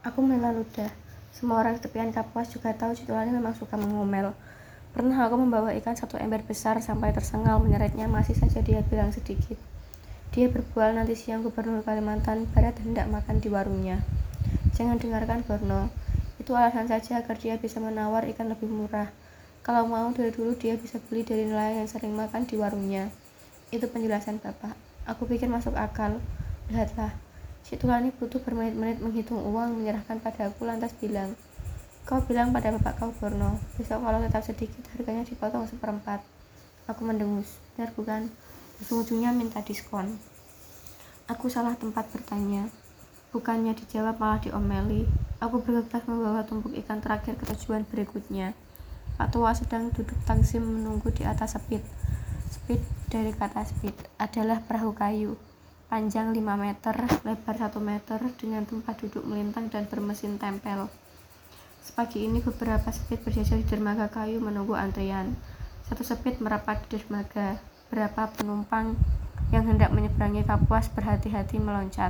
Aku melaludah. Semua orang tepian Kapuas juga tahu Citulani memang suka mengomel. Pernah aku membawa ikan satu ember besar sampai tersengal menyeretnya masih saja dia bilang sedikit. Dia berbual nanti siang gubernur Kalimantan Barat hendak makan di warungnya. Jangan dengarkan Borno. Itu alasan saja agar dia bisa menawar ikan lebih murah. Kalau mau dari dulu dia bisa beli dari nelayan yang sering makan di warungnya. Itu penjelasan bapak. Aku pikir masuk akal. Lihatlah, Citulani butuh bermenit-menit menghitung uang menyerahkan padaku lantas bilang, Kau bilang pada bapak kau Borno, besok kalau tetap sedikit harganya dipotong seperempat. Aku mendengus, benar bukan? Ujung-ujungnya minta diskon. Aku salah tempat bertanya. Bukannya dijawab malah diomeli. Aku bergegas membawa tumpuk ikan terakhir ke tujuan berikutnya. Pak tua sedang duduk tangsim menunggu di atas sepit. Sepit dari kata speed adalah perahu kayu. Panjang 5 meter, lebar 1 meter, dengan tempat duduk melintang dan bermesin tempel. Pagi ini beberapa sepit berjajar di dermaga kayu menunggu antrian. Satu sepit merapat di dermaga. Berapa penumpang yang hendak menyeberangi Kapuas berhati-hati meloncat.